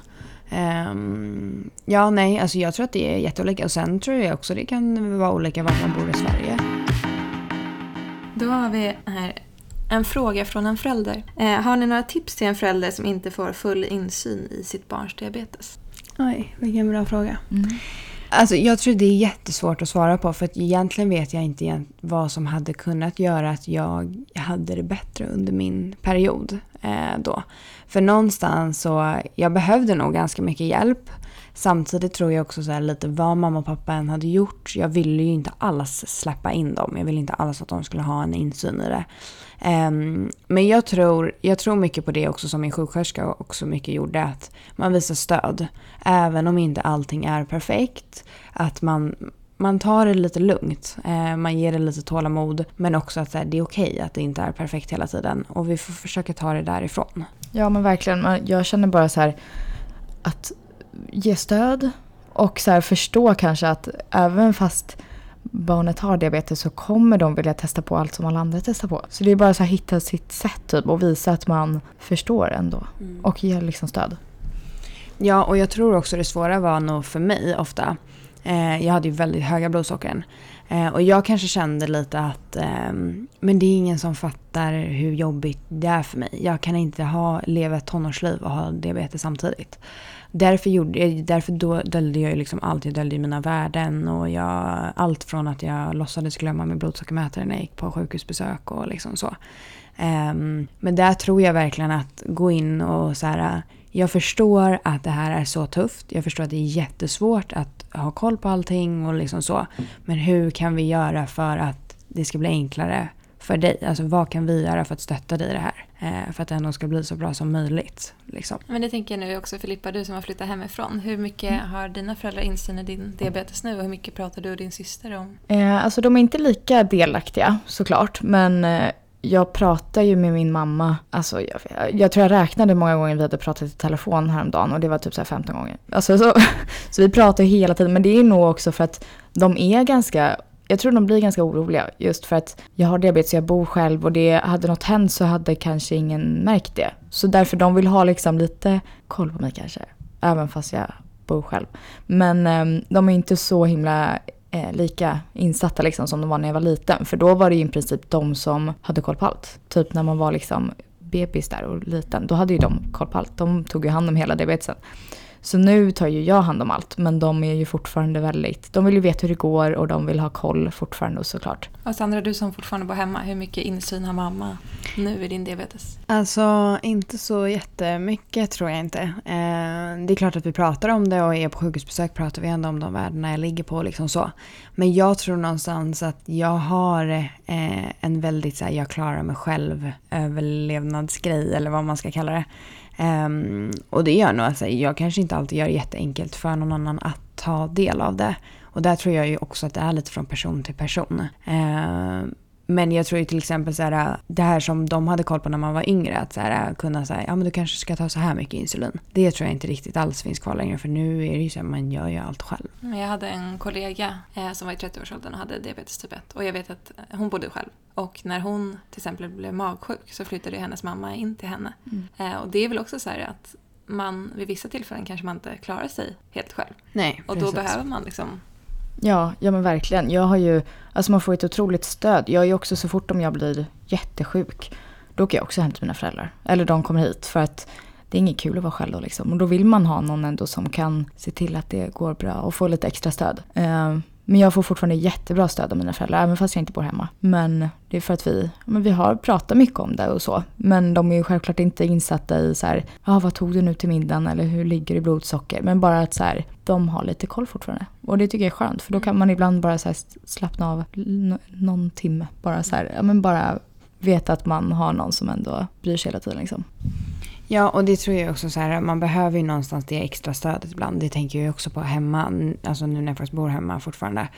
Ehm, ja, nej, alltså jag tror att det är jätteolika. Och sen tror jag också det kan vara olika var man bor i Sverige. Då har vi här en fråga från en förälder. Eh, har ni några tips till en förälder som inte får full insyn i sitt barns diabetes? Oj, vilken bra fråga. Alltså, jag tror det är jättesvårt att svara på för att egentligen vet jag inte vad som hade kunnat göra att jag hade det bättre under min period eh, då. För någonstans så, jag behövde nog ganska mycket hjälp. Samtidigt tror jag också så här lite vad mamma och pappa än hade gjort. Jag ville ju inte alls släppa in dem. Jag ville inte alls att de skulle ha en insyn i det. Um, men jag tror, jag tror mycket på det också som min sjuksköterska också mycket gjorde. Att man visar stöd. Även om inte allting är perfekt. Att man, man tar det lite lugnt. Eh, man ger det lite tålamod. Men också att här, det är okej att det inte är perfekt hela tiden. Och vi får försöka ta det därifrån. Ja men verkligen. Jag känner bara så här att ge stöd Och så här, förstå kanske att även fast barnet har diabetes så kommer de vilja testa på allt som alla andra testar på. Så det är bara här hitta sitt sätt typ och visa att man förstår ändå. Mm. Och ge liksom stöd. Ja, och jag tror också det svåra var nog för mig ofta. Eh, jag hade ju väldigt höga blodsockern. Eh, och jag kanske kände lite att eh, men det är ingen som fattar hur jobbigt det är för mig. Jag kan inte ha, leva ett tonårsliv och ha diabetes samtidigt. Därför, gjorde, jag- därför då döljde jag ju liksom allt. Jag döljde mina värden och jag, allt från att jag låtsades glömma min blodsockermätare när jag gick på sjukhusbesök och liksom så. Um, men där tror jag verkligen att gå in och så här, jag förstår att det här är så tufft. Jag förstår att det är jättesvårt att ha koll på allting och liksom så. Men hur kan vi göra för att det ska bli enklare för dig? Alltså vad kan vi göra för att stötta dig i det här? Eh, för att det ändå ska bli så bra som möjligt. Liksom. Men det tänker jag nu också Filippa, du som har flyttat hemifrån. Hur mycket har dina föräldrar insyn i din diabetes nu och hur mycket pratar du och din syster om? Eh, alltså de är inte lika delaktiga såklart. Men eh, jag pratar ju med min mamma. Alltså jag, jag tror jag räknade hur många gånger vi hade pratat i telefon häromdagen och det var typ så här 15 gånger. Alltså, så, så vi pratar ju hela tiden. Men det är nog också för att de är ganska jag tror de blir ganska oroliga just för att jag har diabetes och jag bor själv och det hade något hänt så hade kanske ingen märkt det. Så därför de vill ha liksom lite koll på mig kanske. Även fast jag bor själv. Men eh, de är inte så himla eh, lika insatta liksom som de var när jag var liten. För då var det ju i princip de som hade koll på allt. Typ när man var liksom bebis där och liten. Då hade ju de koll på allt. De tog ju hand om hela diabetesen. Så nu tar ju jag hand om allt. Men de är ju fortfarande väldigt... De vill ju veta hur det går och de vill ha koll fortfarande såklart. Och Sandra, du som fortfarande bor hemma, hur mycket insyn har mamma nu i din diabetes? Alltså inte så jättemycket tror jag inte. Eh, det är klart att vi pratar om det och är på sjukhusbesök pratar vi ändå om de värdena jag ligger på. Liksom så. Men jag tror någonstans att jag har eh, en väldigt så här, jag klarar mig själv överlevnadsgrej eller vad man ska kalla det. Um, och det gör nog att jag kanske inte alltid gör det jätteenkelt för någon annan att ta del av det. Och där tror jag ju också att det är lite från person till person. Ehm, men jag tror ju till exempel så här, det här som de hade koll på när man var yngre, att så här, kunna säga ja men du kanske ska ta så här mycket insulin. Det tror jag inte riktigt alls finns kvar längre för nu är det ju så att man gör ju allt själv. Men Jag hade en kollega eh, som var i 30-årsåldern och hade diabetes typ 1. Och jag vet att hon bodde själv. Och när hon till exempel blev magsjuk så flyttade hennes mamma in till henne. Eh, och det är väl också så här att man vid vissa tillfällen kanske man inte klarar sig helt själv. Nej, Och då behöver man liksom Ja, ja men verkligen. Jag har ju, alltså man får ett otroligt stöd. Jag är ju också så fort om jag blir jättesjuk, då åker jag också hem till mina föräldrar. Eller de kommer hit för att det är inget kul att vara själv då liksom. Och då vill man ha någon ändå som kan se till att det går bra och få lite extra stöd. Uh, men jag får fortfarande jättebra stöd av mina föräldrar, även fast jag inte bor hemma. Men det är för att vi, men vi har pratat mycket om det och så. Men de är ju självklart inte insatta i så här, ja vad tog du nu till middagen eller hur ligger det i blodsocker? Men bara att så här, de har lite koll fortfarande. Och det tycker jag är skönt, för då kan man ibland bara så här slappna av någon timme. Bara så här, ja men bara veta att man har någon som ändå bryr sig hela tiden liksom. Ja, och det tror jag också så här, man behöver ju någonstans det extra stödet ibland. Det tänker jag också på hemma, alltså nu när jag faktiskt bor hemma fortfarande.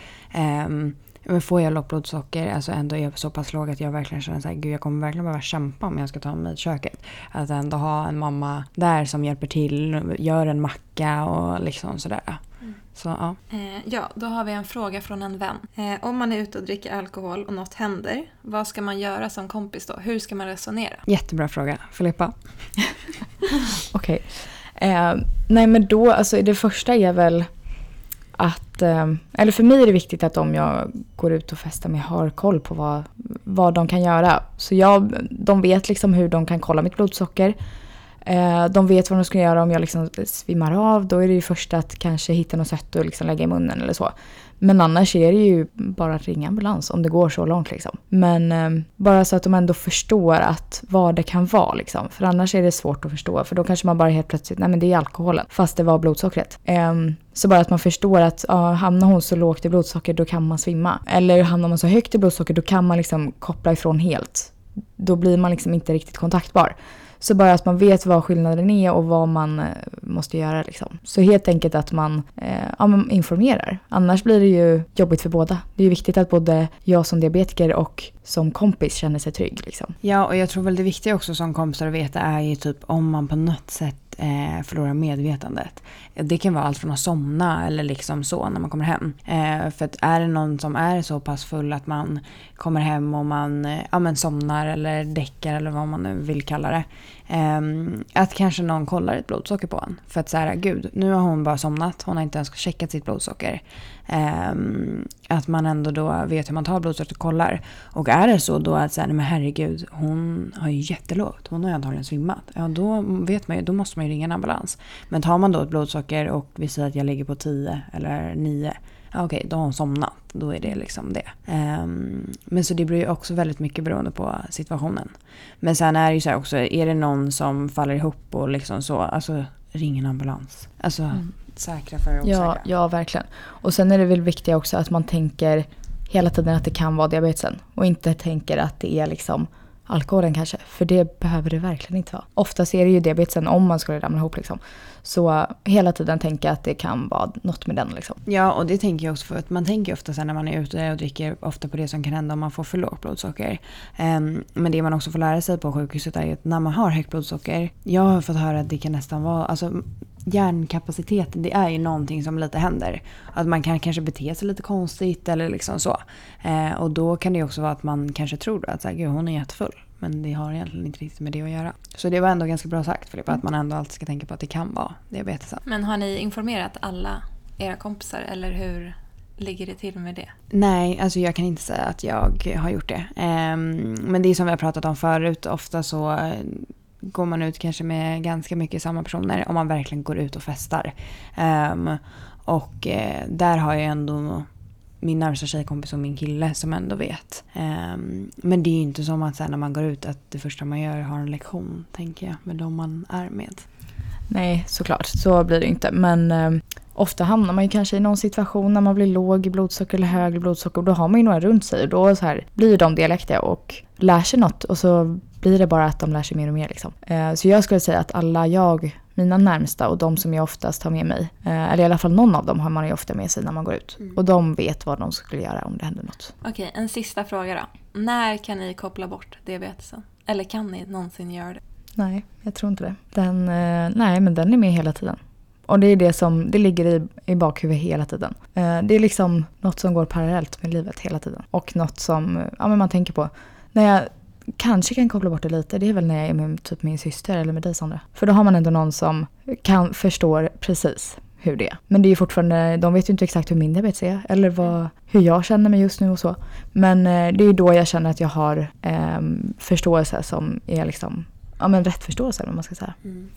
Um, men får jag lågt blodsocker, alltså ändå är jag så pass låg att jag verkligen känner så här, gud jag kommer verkligen behöva kämpa om jag ska ta mig i köket. Att ändå ha en mamma där som hjälper till, gör en macka och liksom sådär. Så ja. Eh, ja, då har vi en fråga från en vän. Eh, om man är ute och dricker alkohol och något händer, vad ska man göra som kompis då? Hur ska man resonera? Jättebra fråga. Filippa? Okej. Eh, nej men då, alltså det första är väl att, eh, eller för mig är det viktigt att om jag går ut och festar med har koll på vad, vad de kan göra. Så jag, de vet liksom hur de kan kolla mitt blodsocker. Eh, de vet vad de ska göra om jag liksom svimmar av. Då är det ju först att kanske hitta något sätt att liksom lägga i munnen eller så. Men annars är det ju bara att ringa ambulans om det går så långt. Liksom. Men eh, bara så att de ändå förstår att vad det kan vara. Liksom. För annars är det svårt att förstå. För då kanske man bara helt plötsligt, nej men det är alkoholen. Fast det var blodsockret. Eh, så bara att man förstår att ja, hamnar hon så lågt i blodsocker då kan man svimma. Eller hamnar man så högt i blodsocker då kan man liksom koppla ifrån helt. Då blir man liksom inte riktigt kontaktbar. Så bara att man vet vad skillnaden är och vad man eh, måste göra. Liksom. Så helt enkelt att man eh, ja, men informerar. Annars blir det ju jobbigt för båda. Det är ju viktigt att både jag som diabetiker och som kompis känner sig trygg. Liksom. Ja, och jag tror väl det viktiga också som kompisar att veta är ju typ om man på något sätt eh, förlorar medvetandet. Det kan vara allt från att somna eller liksom så när man kommer hem. Eh, för att är det någon som är så pass full att man kommer hem och man eh, ja, men somnar eller däckar eller vad man nu vill kalla det. Ehm, att kanske någon kollar ett blodsocker på en. För att säga gud, nu har hon bara somnat. Hon har inte ens checkat sitt blodsocker. Um, att man ändå då vet hur man tar blodsocker och kollar. Och är det så då att säga, men herregud, hon har ju jättelågt. Hon har ju antagligen svimmat. Ja, då vet man ju, då måste man ju ringa en ambulans. Men tar man då ett blodsocker och vi säger att jag ligger på 10 eller 9. Ja, okej, då har hon somnat. Då är det liksom det. Um, men så det blir ju också väldigt mycket beroende på situationen. Men sen är det ju så också, är det någon som faller ihop och liksom så, alltså ring en ambulans. Alltså, mm säkra för osäkra. Ja, ja, verkligen. Och sen är det väl viktigt också att man tänker hela tiden att det kan vara diabetesen. Och inte tänker att det är liksom alkoholen kanske. För det behöver det verkligen inte vara. Oftast är det ju diabetesen om man skulle ramla ihop liksom. Så hela tiden tänka att det kan vara något med den liksom. Ja och det tänker jag också för att man tänker ofta sen när man är ute och dricker ofta på det som kan hända om man får för lågt blodsocker. Um, men det man också får lära sig på sjukhuset är att när man har högt blodsocker. Jag har fått höra att det kan nästan vara, alltså hjärnkapaciteten, det är ju någonting som lite händer. Att man kan kanske bete sig lite konstigt eller liksom så. Eh, och då kan det också vara att man kanske tror att så här, Gud, hon är jättefull. Men det har egentligen inte riktigt med det att göra. Så det var ändå ganska bra sagt Filippa, att man ändå alltid ska tänka på att det kan vara diabetesen. Men har ni informerat alla era kompisar eller hur ligger det till med det? Nej, alltså jag kan inte säga att jag har gjort det. Um, men det är som vi har pratat om förut, ofta så går man ut kanske med ganska mycket samma personer om man verkligen går ut och festar. Um, och eh, där har jag ändå min närmsta tjejkompis och min kille som ändå vet. Um, men det är ju inte som att sen när man går ut att det första man gör är har en lektion, tänker jag, med de man är med. Nej, såklart. Så blir det inte. Men um, ofta hamnar man ju kanske i någon situation när man blir låg i blodsocker eller hög i blodsocker. Och då har man ju några runt sig och då så här, blir de delaktiga och lär sig något. Och så blir det bara att de lär sig mer och mer. Liksom. Uh, så jag skulle säga att alla jag mina närmsta och de som jag oftast har med mig, eh, eller i alla fall någon av dem har man ju ofta med sig när man går ut. Mm. Och de vet vad de skulle göra om det händer något. Okej, en sista fråga då. När kan ni koppla bort diabetesen? Eller kan ni någonsin göra det? Nej, jag tror inte det. Den, eh, nej, men den är med hela tiden. Och det är det som det ligger i, i bakhuvudet hela tiden. Eh, det är liksom något som går parallellt med livet hela tiden. Och något som ja, men man tänker på. När jag kanske kan koppla bort det lite, det är väl när jag är med typ min syster eller med dig Sandra. För då har man ändå någon som kan förstår precis hur det är. Men det är ju fortfarande, de vet ju inte exakt hur min diabetes är eller vad, hur jag känner mig just nu och så. Men eh, det är ju då jag känner att jag har eh, förståelse som är liksom ja, men rätt förståelse eller vad man ska säga. Mm.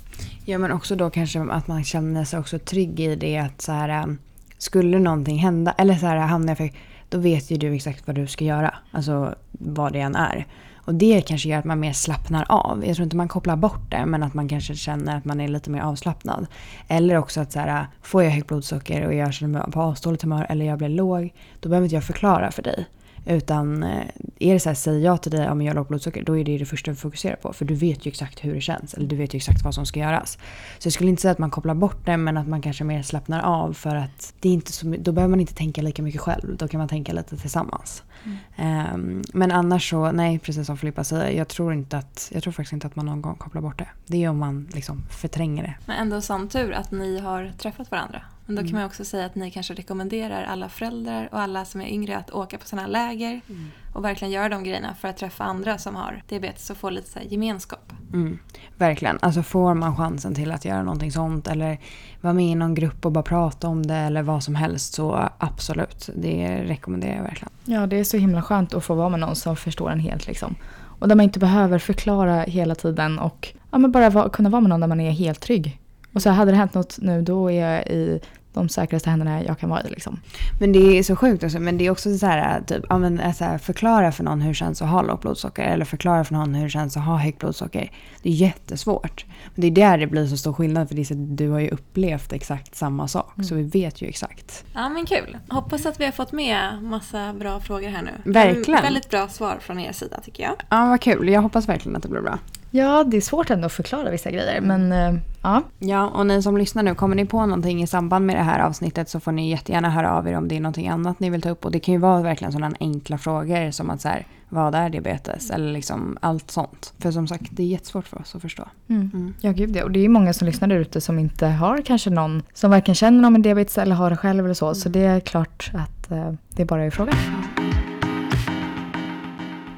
Ja men också då kanske att man känner sig också trygg i det att så här, eh, skulle någonting hända eller så här hamnar jag för då vet ju du exakt vad du ska göra. Alltså vad det än är. Och det kanske gör att man mer slappnar av. Jag tror inte man kopplar bort det men att man kanske känner att man är lite mer avslappnad. Eller också att så här, får jag högt blodsocker och jag känner mig på avståndet humör eller jag blir låg. Då behöver inte jag förklara för dig. Utan eh, är det så här, säger jag till dig om jag har lågt blodsocker, då är det det första du fokuserar på. För du vet ju exakt hur det känns, eller du vet ju exakt vad som ska göras. Så jag skulle inte säga att man kopplar bort det, men att man kanske mer slappnar av för att det är inte så, då behöver man inte tänka lika mycket själv. Då kan man tänka lite tillsammans. Mm. Um, men annars så, nej precis som Filippa säger, jag tror, inte att, jag tror faktiskt inte att man någon gång kopplar bort det. Det är om man liksom förtränger det. Men ändå sån tur att ni har träffat varandra. Men då kan man också säga att ni kanske rekommenderar alla föräldrar och alla som är yngre att åka på sådana läger mm. och verkligen göra de grejerna för att träffa andra som har diabetes och få lite så gemenskap. Mm. Verkligen. Alltså får man chansen till att göra någonting sånt eller vara med i någon grupp och bara prata om det eller vad som helst så absolut. Det rekommenderar jag verkligen. Ja, det är så himla skönt att få vara med någon som förstår en helt liksom. Och där man inte behöver förklara hela tiden och ja, men bara va kunna vara med någon där man är helt trygg. Och så hade det hänt något nu då är jag i de säkraste händerna jag kan vara i. Liksom. Men det är så sjukt också. Men det är också så här, typ, ja, men, så här, förklara för någon hur det känns att ha lågt blodsocker. Eller förklara för någon hur det känns att ha högt blodsocker. Det är jättesvårt. Men det är där det blir så stor skillnad. För det är så du har ju upplevt exakt samma sak. Mm. Så vi vet ju exakt. Ja men kul. Hoppas att vi har fått med massa bra frågor här nu. Verkligen. Väldigt bra svar från er sida tycker jag. Ja vad kul. Jag hoppas verkligen att det blir bra. Ja, det är svårt ändå att förklara vissa grejer. Men eh, ja. Ja, och ni som lyssnar nu, kommer ni på någonting i samband med det här avsnittet så får ni jättegärna höra av er om det är någonting annat ni vill ta upp. Och det kan ju vara verkligen sådana enkla frågor som att så här, vad är diabetes? Eller liksom allt sånt. För som sagt, det är jättesvårt för oss att förstå. Mm. Ja, gud ja. Och det är ju många som lyssnar där ute som inte har kanske någon som varken känner någon med diabetes eller har det själv eller så. Så det är klart att eh, det är bara att fråga.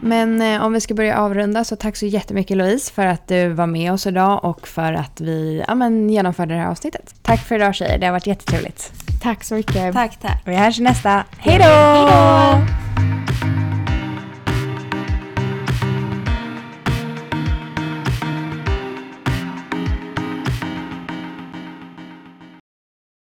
Men eh, om vi ska börja avrunda så tack så jättemycket Louise för att du var med oss idag och för att vi ja, men, genomförde det här avsnittet. Tack för idag tjejer, det har varit jättetrevligt. Tack så mycket. Tack, tack. Vi hörs nästa. Hej då!